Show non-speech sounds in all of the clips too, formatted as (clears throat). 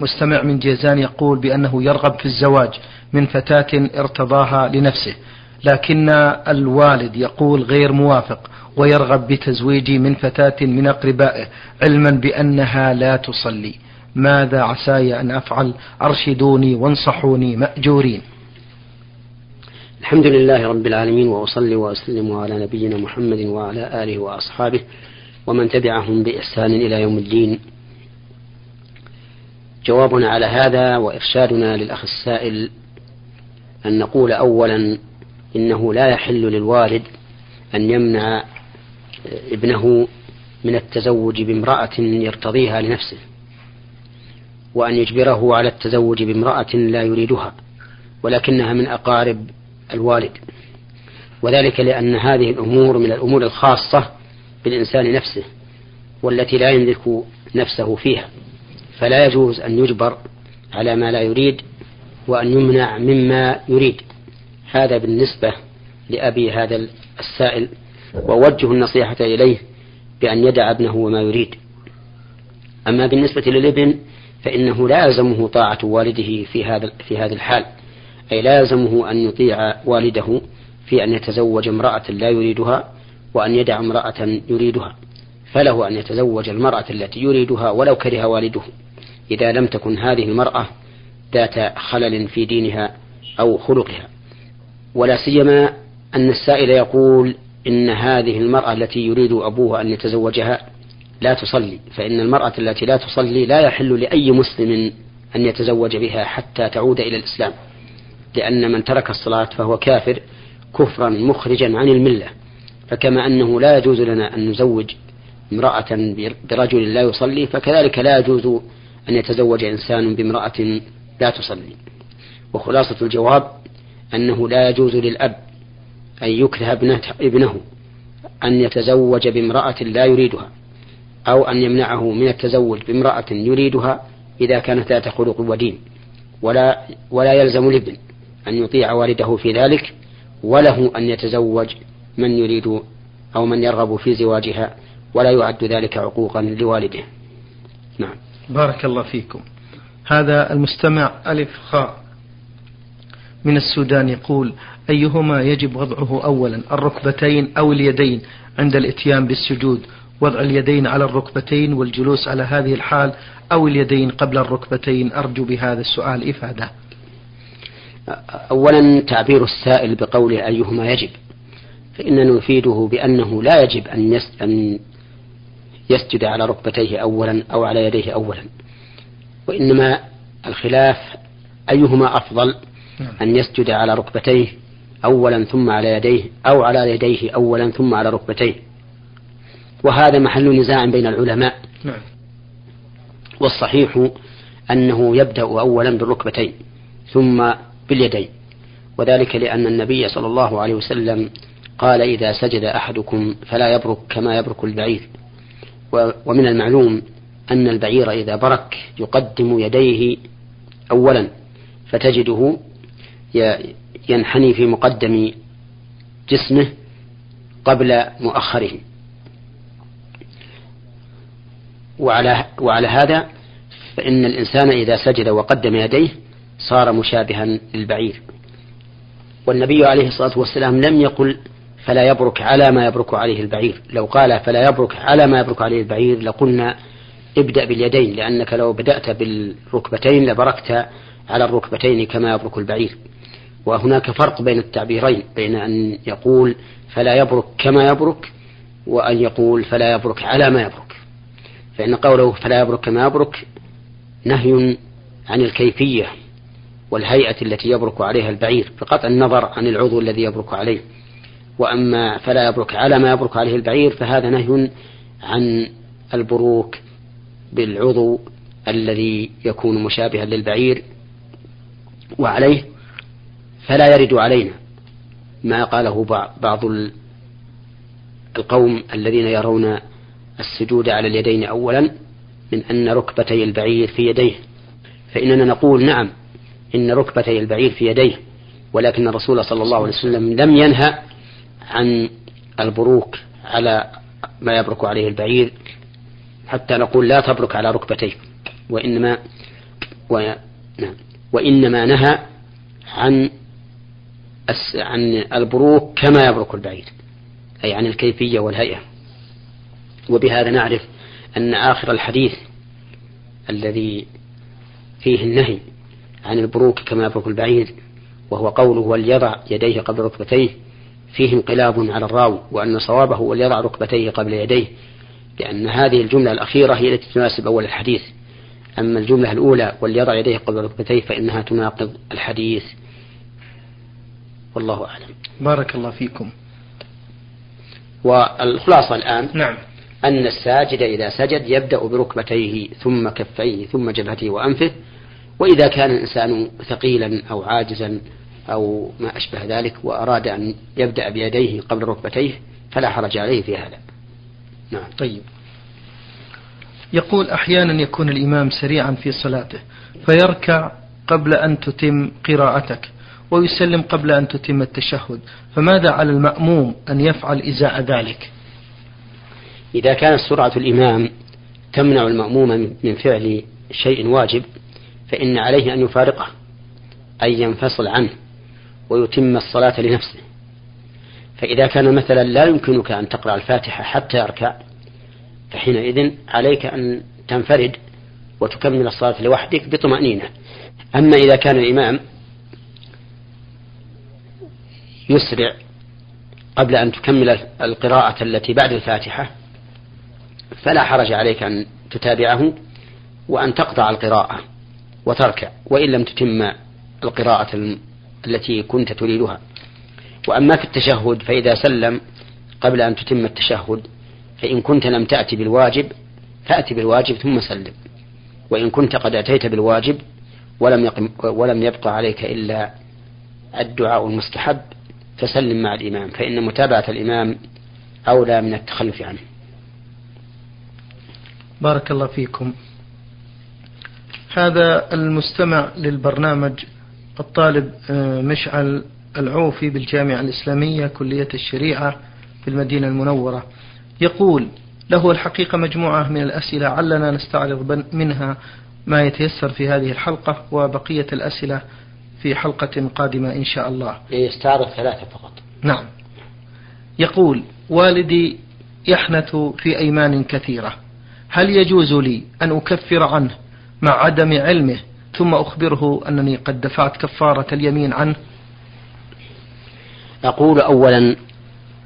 مستمع من جيزان يقول بأنه يرغب في الزواج من فتاة ارتضاها لنفسه لكن الوالد يقول غير موافق ويرغب بتزويجي من فتاة من أقربائه علما بأنها لا تصلي. ماذا عساي أن أفعل؟ أرشدوني وانصحوني مأجورين. الحمد لله رب العالمين وأصلي وأسلم على نبينا محمد وعلى آله وأصحابه ومن تبعهم بإحسان إلى يوم الدين. جوابنا على هذا وإرشادنا للأخ السائل أن نقول أولا إنه لا يحل للوالد أن يمنع ابنه من التزوج بامرأة يرتضيها لنفسه وأن يجبره على التزوج بامرأة لا يريدها ولكنها من أقارب الوالد. وذلك لأن هذه الأمور من الأمور الخاصة بالإنسان نفسه والتي لا يملك نفسه فيها. فلا يجوز أن يجبر على ما لا يريد وأن يمنع مما يريد. هذا بالنسبة لأبي هذا السائل. ووجه النصيحة إليه بأن يدع ابنه وما يريد. أما بالنسبة للابن فإنه لا يلزمه طاعة والده في هذا في هذا الحال. أي لا يلزمه أن يطيع والده في أن يتزوج امرأة لا يريدها وأن يدع امرأة يريدها. فله أن يتزوج المرأة التي يريدها ولو كره والده. إذا لم تكن هذه المرأة ذات خلل في دينها أو خلقها. ولا سيما أن السائل يقول إن هذه المرأة التي يريد أبوها أن يتزوجها لا تصلي فإن المرأة التي لا تصلي لا يحل لأي مسلم أن يتزوج بها حتى تعود إلى الإسلام لأن من ترك الصلاة فهو كافر كفرا مخرجا عن الملة. فكما أنه لا يجوز لنا أن نزوج امرأة برجل لا يصلي فكذلك لا يجوز أن يتزوج إنسان بامرأة لا تصلي. وخلاصة الجواب أنه لا يجوز للأب أن يكره ابنه أن يتزوج بامرأة لا يريدها أو أن يمنعه من التزوج بامرأة يريدها إذا كانت ذات خلق ودين ولا ولا يلزم الابن أن يطيع والده في ذلك وله أن يتزوج من يريد أو من يرغب في زواجها ولا يعد ذلك عقوقا لوالده. نعم. بارك الله فيكم. هذا المستمع ألف خاء من السودان يقول أيهما يجب وضعه أولا الركبتين أو اليدين عند الإتيان بالسجود؟ وضع اليدين على الركبتين والجلوس على هذه الحال أو اليدين قبل الركبتين؟ أرجو بهذا السؤال إفادة. أولا تعبير السائل بقوله أيهما يجب فإننا نفيده بأنه لا يجب أن أن يسجد على ركبتيه أولا أو على يديه أولا. وإنما الخلاف أيهما أفضل؟ نعم. أن يسجد على ركبتيه أولا ثم على يديه أو على يديه أولا ثم على ركبتيه. وهذا محل نزاع بين العلماء. نعم. والصحيح أنه يبدأ أولا بالركبتين ثم باليدين. وذلك لأن النبي صلى الله عليه وسلم قال إذا سجد أحدكم فلا يبرك كما يبرك البعير. ومن المعلوم أن البعير إذا برك يقدم يديه أولا فتجده ينحني في مقدم جسمه قبل مؤخره. وعلى وعلى هذا فإن الإنسان إذا سجد وقدم يديه صار مشابها للبعير. والنبي عليه الصلاة والسلام لم يقل فلا يبرك على ما يبرك عليه البعير. لو قال فلا يبرك على ما يبرك عليه البعير لقلنا ابدأ باليدين لأنك لو بدأت بالركبتين لبركت على الركبتين كما يبرك البعير. وهناك فرق بين التعبيرين بين أن يقول فلا يبرك كما يبرك وأن يقول فلا يبرك على ما يبرك. فإن قوله فلا يبرك كما يبرك نهي عن الكيفية والهيئة التي يبرك عليها البعير بقطع النظر عن العضو الذي يبرك عليه. وأما فلا يبرك على ما يبرك عليه البعير فهذا نهي عن البروك بالعضو الذي يكون مشابها للبعير وعليه فلا يرد علينا ما قاله بعض القوم الذين يرون السجود على اليدين أولا من أن ركبتي البعير في يديه. فإننا نقول نعم إن ركبتي البعير في يديه ولكن الرسول صلى الله عليه وسلم لم ينهى عن البروك على ما يبرك عليه البعير حتى نقول لا تبرك على ركبتيك وإنما و... نعم. وإنما نهى عن عن البروك كما يبرك البعير أي عن الكيفية والهيئة. وبهذا نعرف أن آخر الحديث الذي فيه النهي عن البروك كما يبرك البعير وهو قوله وليضع يديه قبل ركبتيه فيه انقلاب على الراوي وأن صوابه وليضع ركبتيه قبل يديه لأن هذه الجملة الأخيرة هي التي تناسب أول الحديث. أما الجملة الأولى وليضع يديه قبل ركبتيه فإنها تناقض الحديث. والله أعلم. بارك الله فيكم. والخلاصة الآن نعم. أن الساجد إذا سجد يبدأ بركبتيه ثم كفيه ثم جبهته وأنفه وإذا كان الإنسان ثقيلا أو عاجزا أو ما أشبه ذلك وأراد أن يبدأ بيديه قبل ركبتيه فلا حرج عليه في هذا. نعم. طيب. يقول أحيانا يكون الإمام سريعا في صلاته فيركع قبل أن تتم قراءتك ويسلم قبل أن تتم التشهد فماذا على المأموم أن يفعل إزاء ذلك؟ إذا كانت سرعة الإمام تمنع المأموم من فعل شيء واجب فإن عليه أن يفارقه أي ينفصل عنه. ويتم الصلاة لنفسه. فإذا كان مثلا لا يمكنك أن تقرأ الفاتحة حتى يركع فحينئذ عليك أن تنفرد وتكمل الصلاة لوحدك بطمأنينة. أما إذا كان الإمام يسرع قبل أن تكمل القراءة التي بعد الفاتحة فلا حرج عليك أن تتابعه وأن تقطع القراءة وتركع وإن لم تتم القراءة التي كنت تريدها. وأما في التشهد فإذا سلم قبل أن تتم التشهد فإن كنت لم تأتي بالواجب فأتي بالواجب ثم سلم. وإن كنت قد أتيت بالواجب ولم يقم ولم يبقى عليك إلا الدعاء المستحب فسلم مع الإمام فإن متابعة الإمام أولى من التخلف عنه. بارك الله فيكم. هذا المستمع للبرنامج الطالب آه، مشعل العوفي بالجامعة الإسلامية كلية الشريعة في المدينة المنورة. يقول له الحقيقة مجموعة من الأسئلة علنا نستعرض منها ما يتيسر في هذه الحلقة وبقية الأسئلة في حلقة قادمة إن شاء الله. يستعرض ثلاثة فقط. نعم. يقول والدي يحنث في أيمان كثيرة. هل يجوز لي أن أكفر عنه مع عدم علمه ثم أخبره أنني قد دفعت كفارة اليمين عنه. أقول أولا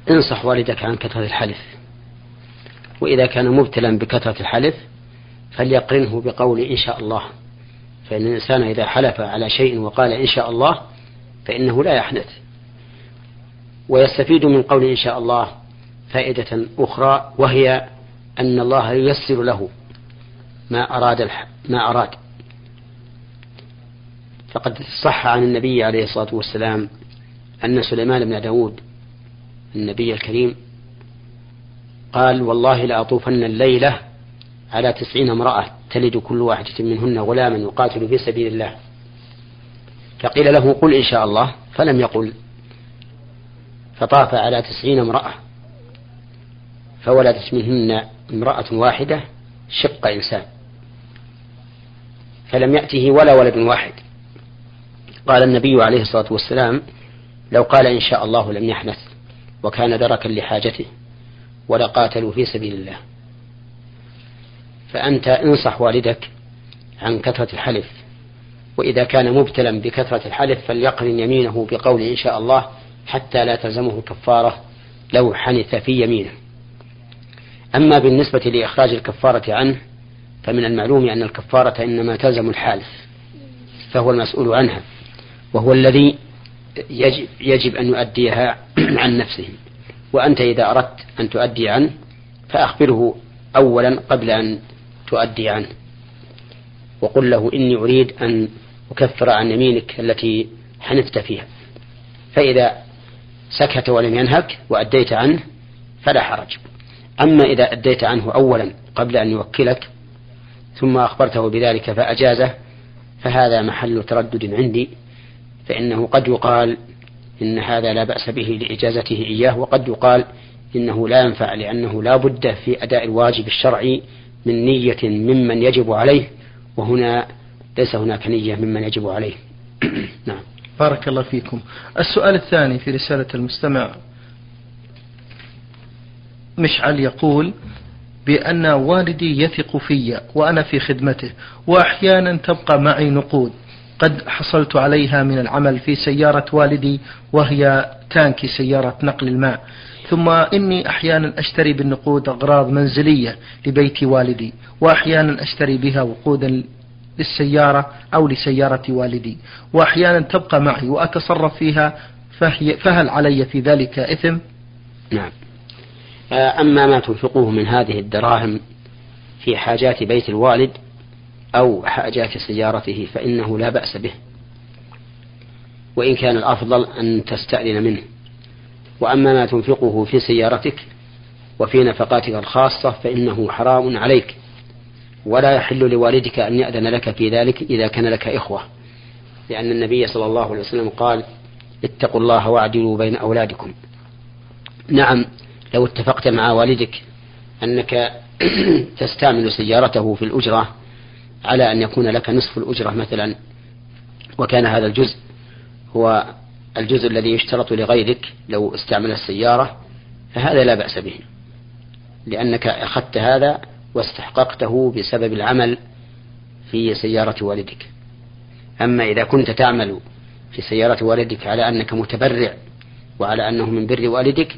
انصح والدك عن كثرة الحلف. وإذا كان مبتلا بكثرة الحلف فليقرنه بقول إن شاء الله. فإن الإنسان إذا حلف على شيء وقال إن شاء الله فإنه لا يحنث ويستفيد من قول إن شاء الله فائدة أخرى وهي أن الله ييسر له ما أراد ما أراد فقد صح عن النبي عليه الصلاة والسلام أن سليمان بن داود النبي الكريم قال والله لأطوفن الليلة على تسعين امرأة تلد كل واحدة منهن غلاما يقاتل في سبيل الله. فقيل له قل إن شاء الله. فلم يقل فطاف على تسعين امرأة فولدت منهن امرأة واحدة شق إنسان فلم يأته ولا ولد واحد. قال النبي عليه الصلاة والسلام لو قال إن شاء الله لم يحنث وكان دركا لحاجته ولقاتلوا في سبيل الله. فأنت انصح والدك عن كثرة الحلف وإذا كان مبتلا بكثرة الحلف فليقرن يمينه بقول إن شاء الله حتى لا تلزمه كفارة لو حنث في يمينه. أما بالنسبة لإخراج الكفارة عنه فمن المعلوم أن الكفارة إنما تلزم الحالف فهو المسؤول عنها. وهو الذي يجب, يجب أن يؤديها (clears throat) عن نفسه. وأنت إذا أردت أن تؤدي عنه فأخبره أولا قبل أن تؤدي عنه. وقل له إني أريد أن أكفر عن يمينك التي حنفت فيها. فإذا سكت ولم ينهك وأديت عنه فلا حرج. أما إذا أديت عنه أولا قبل أن يوكلك ثم أخبرته بذلك فأجازه فهذا محل تردد عندي. فإنه قد يقال إن هذا لا بأس به لإجازته إياه وقد يقال إنه لا ينفع لأنه لا بد في أداء الواجب الشرعي من نية ممن يجب عليه وهنا ليس هناك نية ممن يجب عليه. (clears throat) نعم. بارك الله فيكم. السؤال الثاني في رسالة المستمع. مشعل يقول بأن والدي يثق في وأنا في خدمته وأحيانا تبقى معي نقود. قد حصلت عليها من العمل في سيارة والدي وهي تانكي سيارة نقل الماء. ثم إني أحيانا أشتري بالنقود أغراض منزلية لبيت والدي وأحيانا أشتري بها وقودا للسيارة أو لسيارة والدي. وأحيانا تبقى معي وأتصرف فيها فهي فهل علي في ذلك إثم؟ نعم. أما ما تنفقه من هذه الدراهم في حاجات بيت الوالد أو حاجات سيارته فإنه لا بأس به. وإن كان الأفضل أن تستأذن منه. وأما ما تنفقه في سيارتك وفي نفقاتك الخاصة فإنه حرام عليك. ولا يحل لوالدك أن يأذن لك في ذلك إذا كان لك إخوة. لأن النبي صلى الله عليه وسلم قال اتقوا الله واعدلوا بين أولادكم. نعم لو اتفقت مع والدك أنك (clears throat) تستعمل سيارته في الأجرة على أن يكون لك نصف الأجرة مثلا. وكان هذا الجزء هو الجزء الذي يشترط لغيرك لو استعمل السيارة فهذا لا بأس به لأنك أخذت هذا واستحققته بسبب العمل في سيارة والدك. أما إذا كنت تعمل في سيارة والدك على أنك متبرع وعلى أنه من بر والدك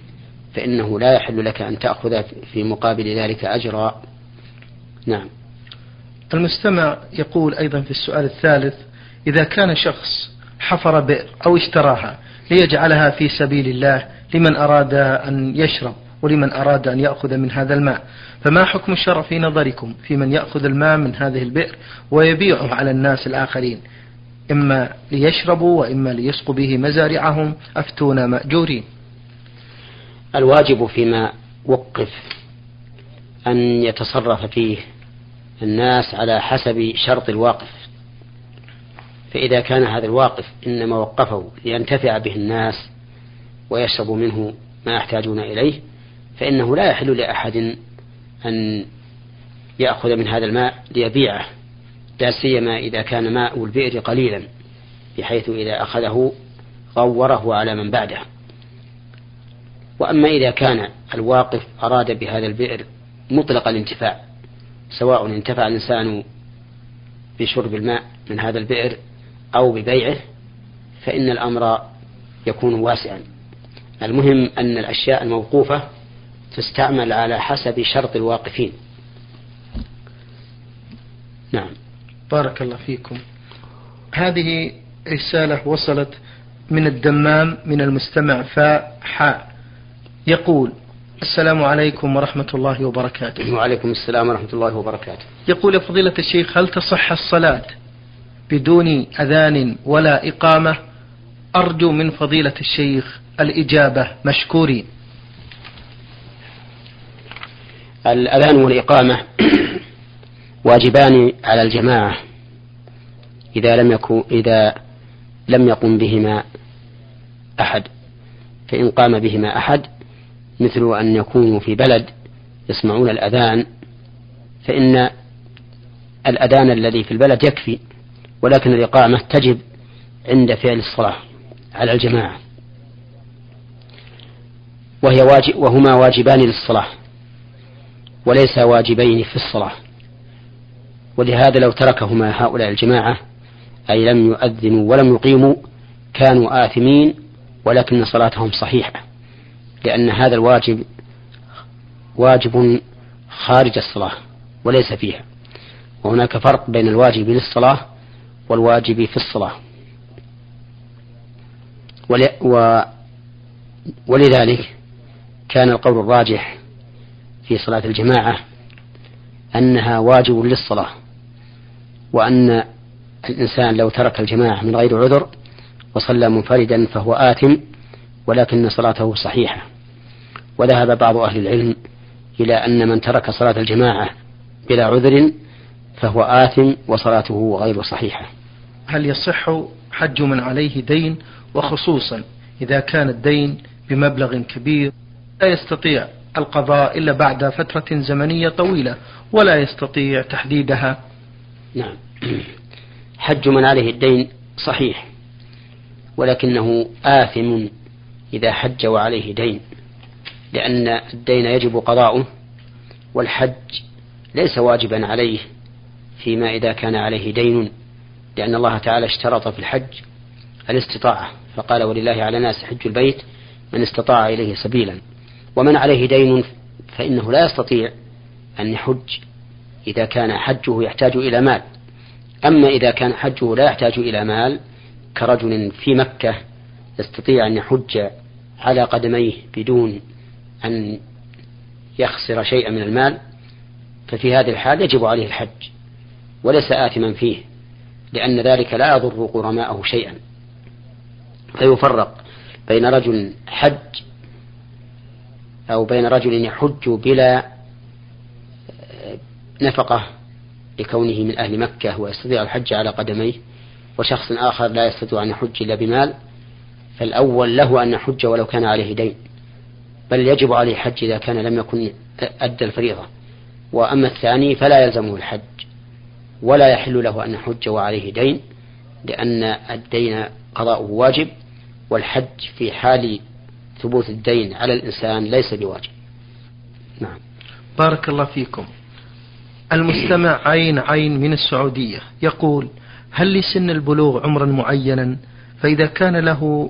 فإنه لا يحل لك أن تأخذ في مقابل ذلك أجرا. نعم. المستمع يقول أيضا في السؤال الثالث إذا كان شخص حفر بئر أو اشتراها ليجعلها في سبيل الله لمن أراد أن يشرب ولمن أراد أن يأخذ من هذا الماء؟ فما حكم الشرع في نظركم في من يأخذ الماء من هذه البئر ويبيعه على الناس الآخرين؟ إما ليشربوا وإما ليسقوا به مزارعهم أفتونا مأجورين. الواجب فيما وقف أن يتصرف فيه الناس على حسب شرط الواقف. فإذا كان هذا الواقف إنما وقفه لينتفع به الناس ويشربوا منه ما يحتاجون إليه فإنه لا يحل لأحد أن يأخذ من هذا الماء ليبيعه لا سيما إذا كان ماء البئر قليلا بحيث إذا أخذه غوره على من بعده. وأما إذا كان الواقف أراد بهذا البئر مطلق الانتفاع سواء انتفع الإنسان بشرب الماء من هذا البئر أو ببيعه فإن الأمر يكون واسعا. المهم أن الأشياء الموقوفة تستعمل على حسب شرط الواقفين. نعم. بارك الله فيكم. هذه رسالة وصلت من الدمام من المستمع فاء حاء. يقول السلام عليكم ورحمة الله وبركاته. وعليكم السلام ورحمة الله وبركاته. يقول فضيلة الشيخ هل تصح الصلاة بدون أذان ولا إقامة؟ أرجو من فضيلة الشيخ الإجابة مشكورين. الأذان والإقامة (clears throat) واجبان على الجماعة إذا لم يكن إذا لم يقم بهما أحد فإن قام بهما أحد مثل أن يكونوا في بلد يسمعون الأذان فإن الأذان الذي في البلد يكفي ولكن الإقامة تجب عند فعل الصلاة على الجماعة. وهي واجب وهما واجبان للصلاة وليس واجبين في الصلاة. ولهذا لو تركهما هؤلاء الجماعة أي لم يؤذنوا ولم يقيموا كانوا آثمين ولكن صلاتهم صحيحة. لأن هذا الواجب واجب خارج الصلاة وليس فيها. وهناك فرق بين الواجب للصلاة والواجب في الصلاة. ولذلك كان القول الراجح في صلاة الجماعة أنها واجب للصلاة وأن الإنسان لو ترك الجماعة من غير عذر وصلى منفردا فهو آثم ولكن صلاته صحيحة. وذهب بعض أهل العلم إلى أن من ترك صلاة الجماعة بلا عذر فهو آثم وصلاته غير صحيحة. هل يصح حج من عليه دين وخصوصا إذا كان الدين بمبلغ كبير؟ لا يستطيع القضاء إلا بعد فترة زمنية طويلة ولا يستطيع تحديدها. نعم. حج من عليه الدين صحيح ولكنه آثم إذا حج وعليه دين. لأن الدين يجب قضاؤه والحج ليس واجبا عليه فيما إذا كان عليه دين لأن الله تعالى اشترط في الحج الاستطاعة فقال ولله على الناس حج البيت من استطاع إليه سبيلا. ومن عليه دين فإنه لا يستطيع أن يحج إذا كان حجه يحتاج إلى مال. أما إذا كان حجه لا يحتاج إلى مال كرجل في مكة يستطيع أن يحج على قدميه بدون أن يخسر شيئا من المال ففي هذه الحال يجب عليه الحج وليس آثما فيه لأن ذلك لا يضر غرماءه شيئا. فيفرق بين رجل حج أو بين رجل يحج بلا نفقة لكونه من أهل مكة ويستطيع الحج على قدميه وشخص آخر لا يستطيع أن يحج إلا بمال فالأول له أن يحج ولو كان عليه دين. بل يجب عليه الحج إذا كان لم يكن أدى الفريضة. وأما الثاني فلا يلزمه الحج ولا يحل له أن يحج وعليه دين لأن الدين قضاؤه واجب والحج في حال ثبوت الدين على الإنسان ليس بواجب. نعم. بارك الله فيكم. المستمع عين عين من السعودية يقول هل لسن البلوغ عمرا معينا؟ فإذا كان له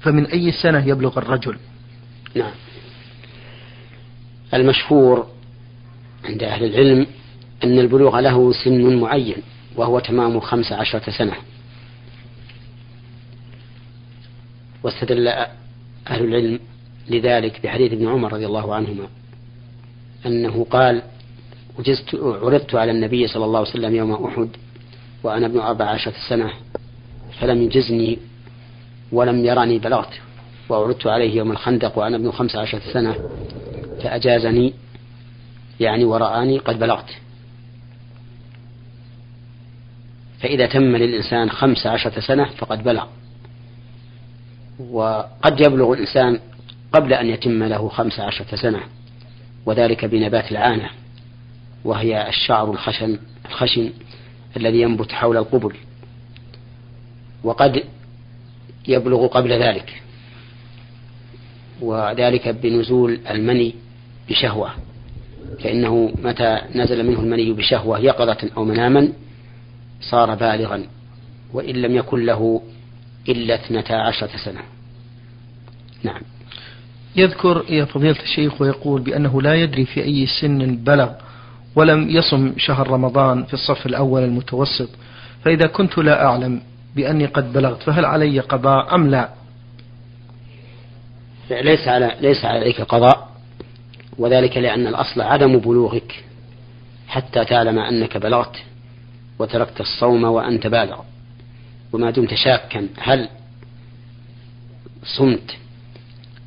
فمن أي سنة يبلغ الرجل؟ نعم. المشهور عند أهل العلم أن البلوغ له سن معين وهو تمام خمس عشرة سنة. واستدل أهل العلم لذلك بحديث ابن عمر رضي الله عنهما أنه قال وجزت عرضت على النبي صلى الله عليه وسلم يوم أحد وأنا ابن أربع عشرة سنة فلم يجزني ولم يرني بلغت وعرضت عليه يوم الخندق وأنا ابن خمس عشرة سنة. فأجازني يعني ورآني قد بلغت. فإذا تم للإنسان خمس عشرة سنة فقد بلغ. وقد يبلغ الإنسان قبل أن يتم له خمس عشرة سنة وذلك بنبات العانة وهي الشعر الخشن الخشن الذي ينبت حول القبل. وقد يبلغ قبل ذلك. وذلك بنزول المني بشهوة. فإنه متى نزل منه المني بشهوة يقظة أو مناما صار بالغا وإن لم يكن له إلا اثنتا عشرة سنة. نعم. يذكر يا فضيلة الشيخ ويقول بأنه لا يدري في أي سن بلغ ولم يصم شهر رمضان في الصف الأول المتوسط فإذا كنت لا أعلم بأني قد بلغت فهل علي قضاء أم لا؟ ليس على ليس عليك قضاء. وذلك لأن الأصل عدم بلوغك حتى تعلم أنك بلغت وتركت الصوم وأنت بالغ. وما دمت شاكا هل صمت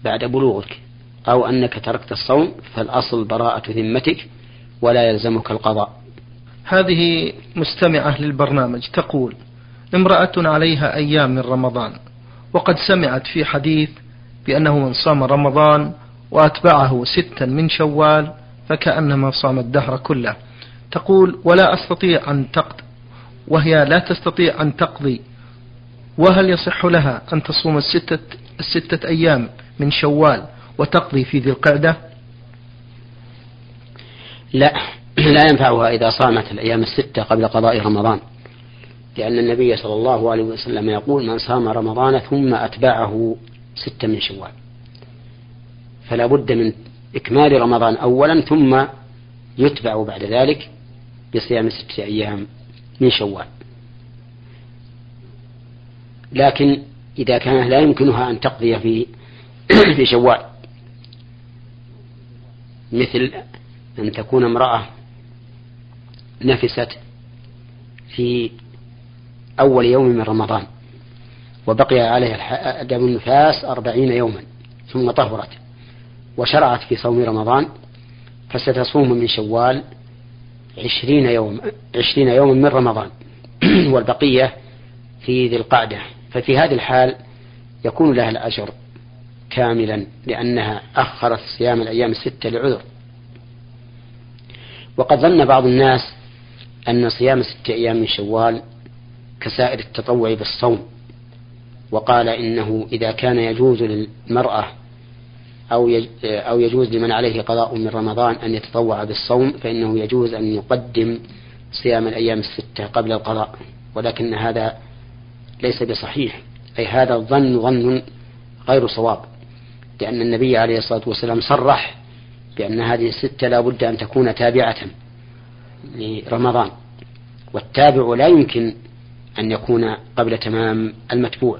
بعد بلوغك أو أنك تركت الصوم فالأصل براءة ذمتك ولا يلزمك القضاء. هذه مستمعة للبرنامج تقول امرأة عليها أيام من رمضان وقد سمعت في حديث بأنه من صام رمضان وأتبعه ستا من شوال فكأنما صام الدهر كله. تقول ولا أستطيع أن تقضي وهي لا تستطيع أن تقضي. وهل يصح لها أن تصوم الستة, الستة أيام من شوال وتقضي في ذي القعدة؟ لا (clears throat) لا ينفعها إذا صامت الأيام الستة قبل قضاء رمضان. لأن النبي صلى الله عليه وسلم يقول من صام رمضان ثم أتبعه ستة من شوال. فلا بد من إكمال رمضان أولا ثم يتبع بعد ذلك بصيام ستة أيام من شوال. لكن إذا كان لا يمكنها أن تقضي في (clears throat) في شوال. مثل أن تكون امرأة نفست في أول يوم من رمضان وبقي عليها دم النفاس أربعين يوما ثم طهرت. وشرعت في صوم رمضان فستصوم من شوال عشرين يوم عشرين يوما من رمضان. (clears throat) والبقية في ذي القعدة. ففي هذه الحال يكون لها الأجر كاملا لأنها أخرت صيام الأيام الستة لعذر. وقد ظن بعض الناس أن صيام ستة أيام من شوال كسائر التطوع بالصوم وقال إنه إذا كان يجوز للمرأة أو أو يجوز لمن عليه قضاء من رمضان أن يتطوع بالصوم فإنه يجوز أن يقدم صيام الأيام الستة قبل القضاء. ولكن هذا ليس بصحيح. أي هذا الظن ظن غير صواب. لأن النبي عليه الصلاة والسلام صرح بأن هذه الستة لا بد أن تكون تابعة لرمضان. والتابع لا يمكن أن يكون قبل تمام المتبوع.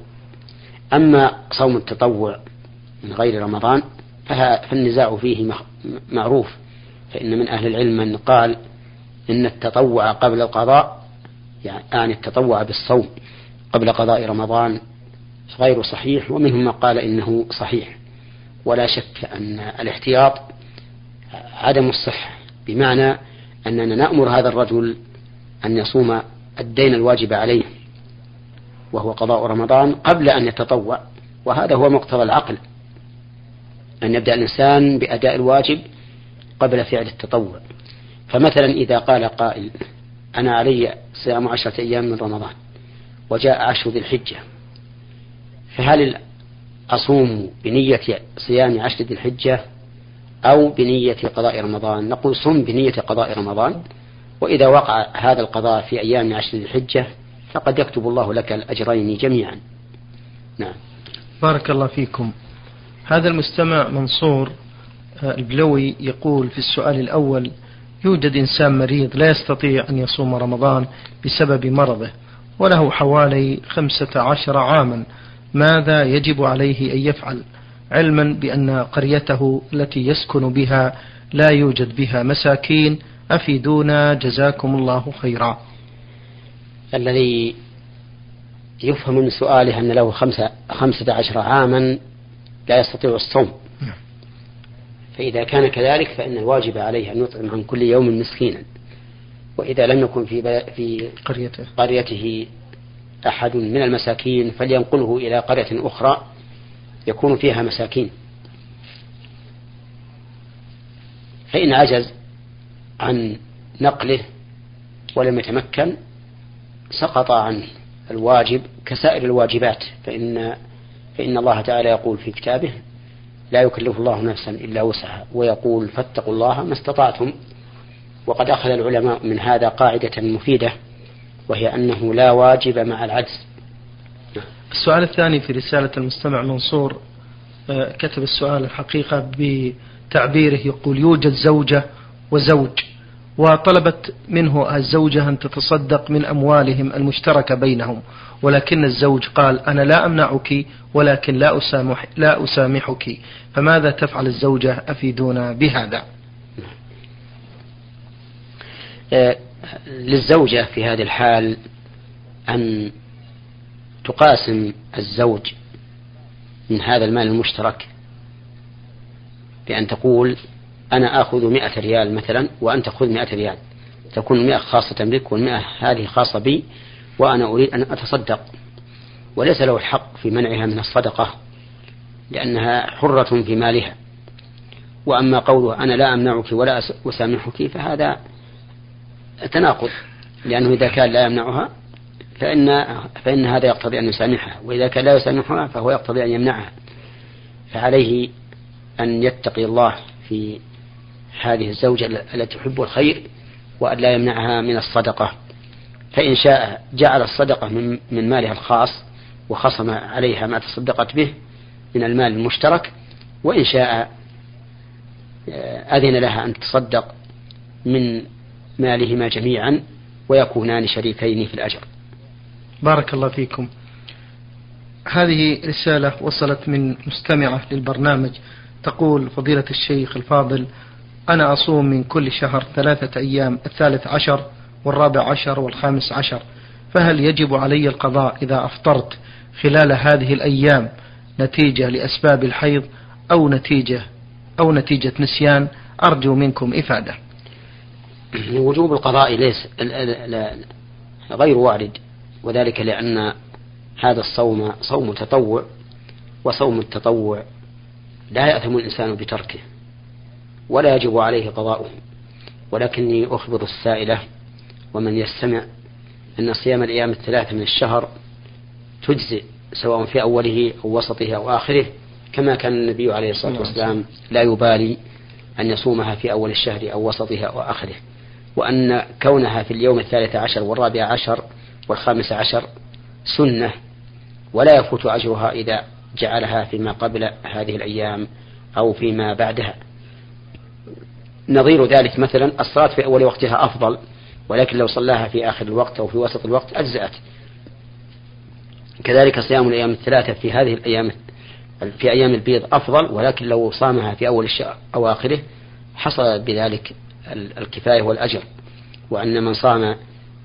أما صوم التطوع من غير رمضان فالنزاع فيه معروف فإن من أهل العلم من قال إن التطوع قبل القضاء يعني التطوع بالصوم قبل قضاء رمضان غير صحيح ومنهم من قال إنه صحيح. ولا شك أن الاحتياط عدم الصحة بمعنى أننا نأمر هذا الرجل أن يصوم الدين الواجب عليه وهو قضاء رمضان قبل أن يتطوع وهذا هو مقتضى العقل. أن يبدأ الإنسان بأداء الواجب قبل فعل التطوع. فمثلا إذا قال قائل أنا علي صيام عشرة أيام من رمضان وجاء عشر ذي الحجة فهل أصوم بنية صيام عشر ذي الحجة أو بنية قضاء رمضان؟ نقول صم بنية قضاء رمضان وإذا وقع هذا القضاء في أيام عشر ذي الحجة فقد يكتب الله لك الأجرين جميعا. نعم. بارك الله فيكم. هذا المستمع منصور آه، البلوي يقول في السؤال الأول يوجد إنسان مريض لا يستطيع أن يصوم رمضان بسبب مرضه وله حوالي خمسة عشر عاما. ماذا يجب عليه أن يفعل؟ علما بأن قريته التي يسكن بها لا يوجد بها مساكين. أفيدونا جزاكم الله خيرا. الذي يفهم من سؤاله أن له خمسة, خمسة عشر عاما لا يستطيع الصوم. نعم. فإذا كان كذلك فإن الواجب عليه أن يطعم عن كل يوم مسكينا. وإذا لم يكن في في قريته, قريته أحد من المساكين فلينقله إلى قرية أخرى يكون فيها مساكين. فإن عجز عن نقله ولم يتمكن سقط عنه الواجب كسائر الواجبات فإن فإن الله تعالى يقول في كتابه لا يكلف الله نفسا إلا وسعها ويقول فاتقوا الله ما استطعتم. وقد أخذ العلماء من هذا قاعدة مفيدة وهي أنه لا واجب مع العجز. السؤال الثاني في رسالة المستمع منصور آه، كتب السؤال الحقيقة بتعبيره يقول يوجد زوجة وزوج. وطلبت منه الزوجة أن تتصدق من أموالهم المشتركة بينهم. ولكن الزوج قال أنا لا أمنعك ولكن لا أسامح لا أسامحك. فماذا تفعل الزوجة أفيدونا بهذا؟ آه، للزوجة في هذه الحال أن تقاسم الزوج من هذا المال المشترك بأن تقول أنا آخذ مئة ريال مثلا وأنت خذ مئة ريال. تكون المئة خاصة بك والمئة هذه خاصة بي وأنا أريد أن أتصدق. وليس له الحق في منعها من الصدقة لأنها حرة في مالها. وأما قوله أنا لا أمنعك ولا أسامحك فهذا تناقض. لأنه إذا كان لا يمنعها فإن فإن هذا يقتضي أن يسامحها. وإذا كان لا يسامحها فهو يقتضي أن يمنعها. فعليه أن يتقي الله في هذه الزوجة التي تحب الخير وأن لا يمنعها من الصدقة. فإن شاء جعل الصدقة من, من مالها الخاص وخصم عليها ما تصدقت به من المال المشترك وإن شاء آه، أذن لها أن تصدق من مالهما جميعا ويكونان شريكين في الأجر. بارك الله فيكم. هذه رسالة وصلت من مستمعة للبرنامج. تقول فضيلة الشيخ الفاضل أنا أصوم من كل شهر ثلاثة أيام الثالث عشر والرابع عشر والخامس عشر. فهل يجب علي القضاء إذا أفطرت خلال هذه الأيام نتيجة لأسباب الحيض أو نتيجة أو نتيجة نسيان؟ أرجو منكم إفادة. وجوب القضاء ليس غير وارد. وذلك لأن هذا الصوم صوم تطوع وصوم التطوع لا يأثم الإنسان بتركه. ولا يجب عليه قضاؤه. ولكني أخبر السائلة ومن يستمع أن صيام الأيام الثلاثة من الشهر تجزئ سواء في أوله أو وسطه أو آخره كما كان النبي عليه الصلاة نعم. والسلام لا يبالي أن يصومها في أول الشهر أو وسطها أو آخره. وأن كونها في اليوم الثالث عشر والرابع عشر والخامس عشر سنة ولا يفوت أجرها إذا جعلها فيما قبل هذه الأيام أو فيما بعدها. نظير ذلك مثلا الصلاة في أول وقتها أفضل ولكن لو صلاها في آخر الوقت أو في وسط الوقت أجزأت. كذلك صيام الأيام الثلاثة في هذه الأيام في أيام البيض أفضل ولكن لو صامها في أول الشهر أو آخره حصل بذلك الكفاية والأجر. وأن من صام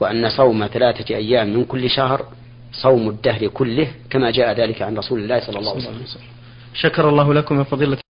وأن صوم ثلاثة أيام من كل شهر صوم الدهر كله كما جاء ذلك عن رسول الله صلى الله عليه وسلم. شكر الله لكم يا فضيلة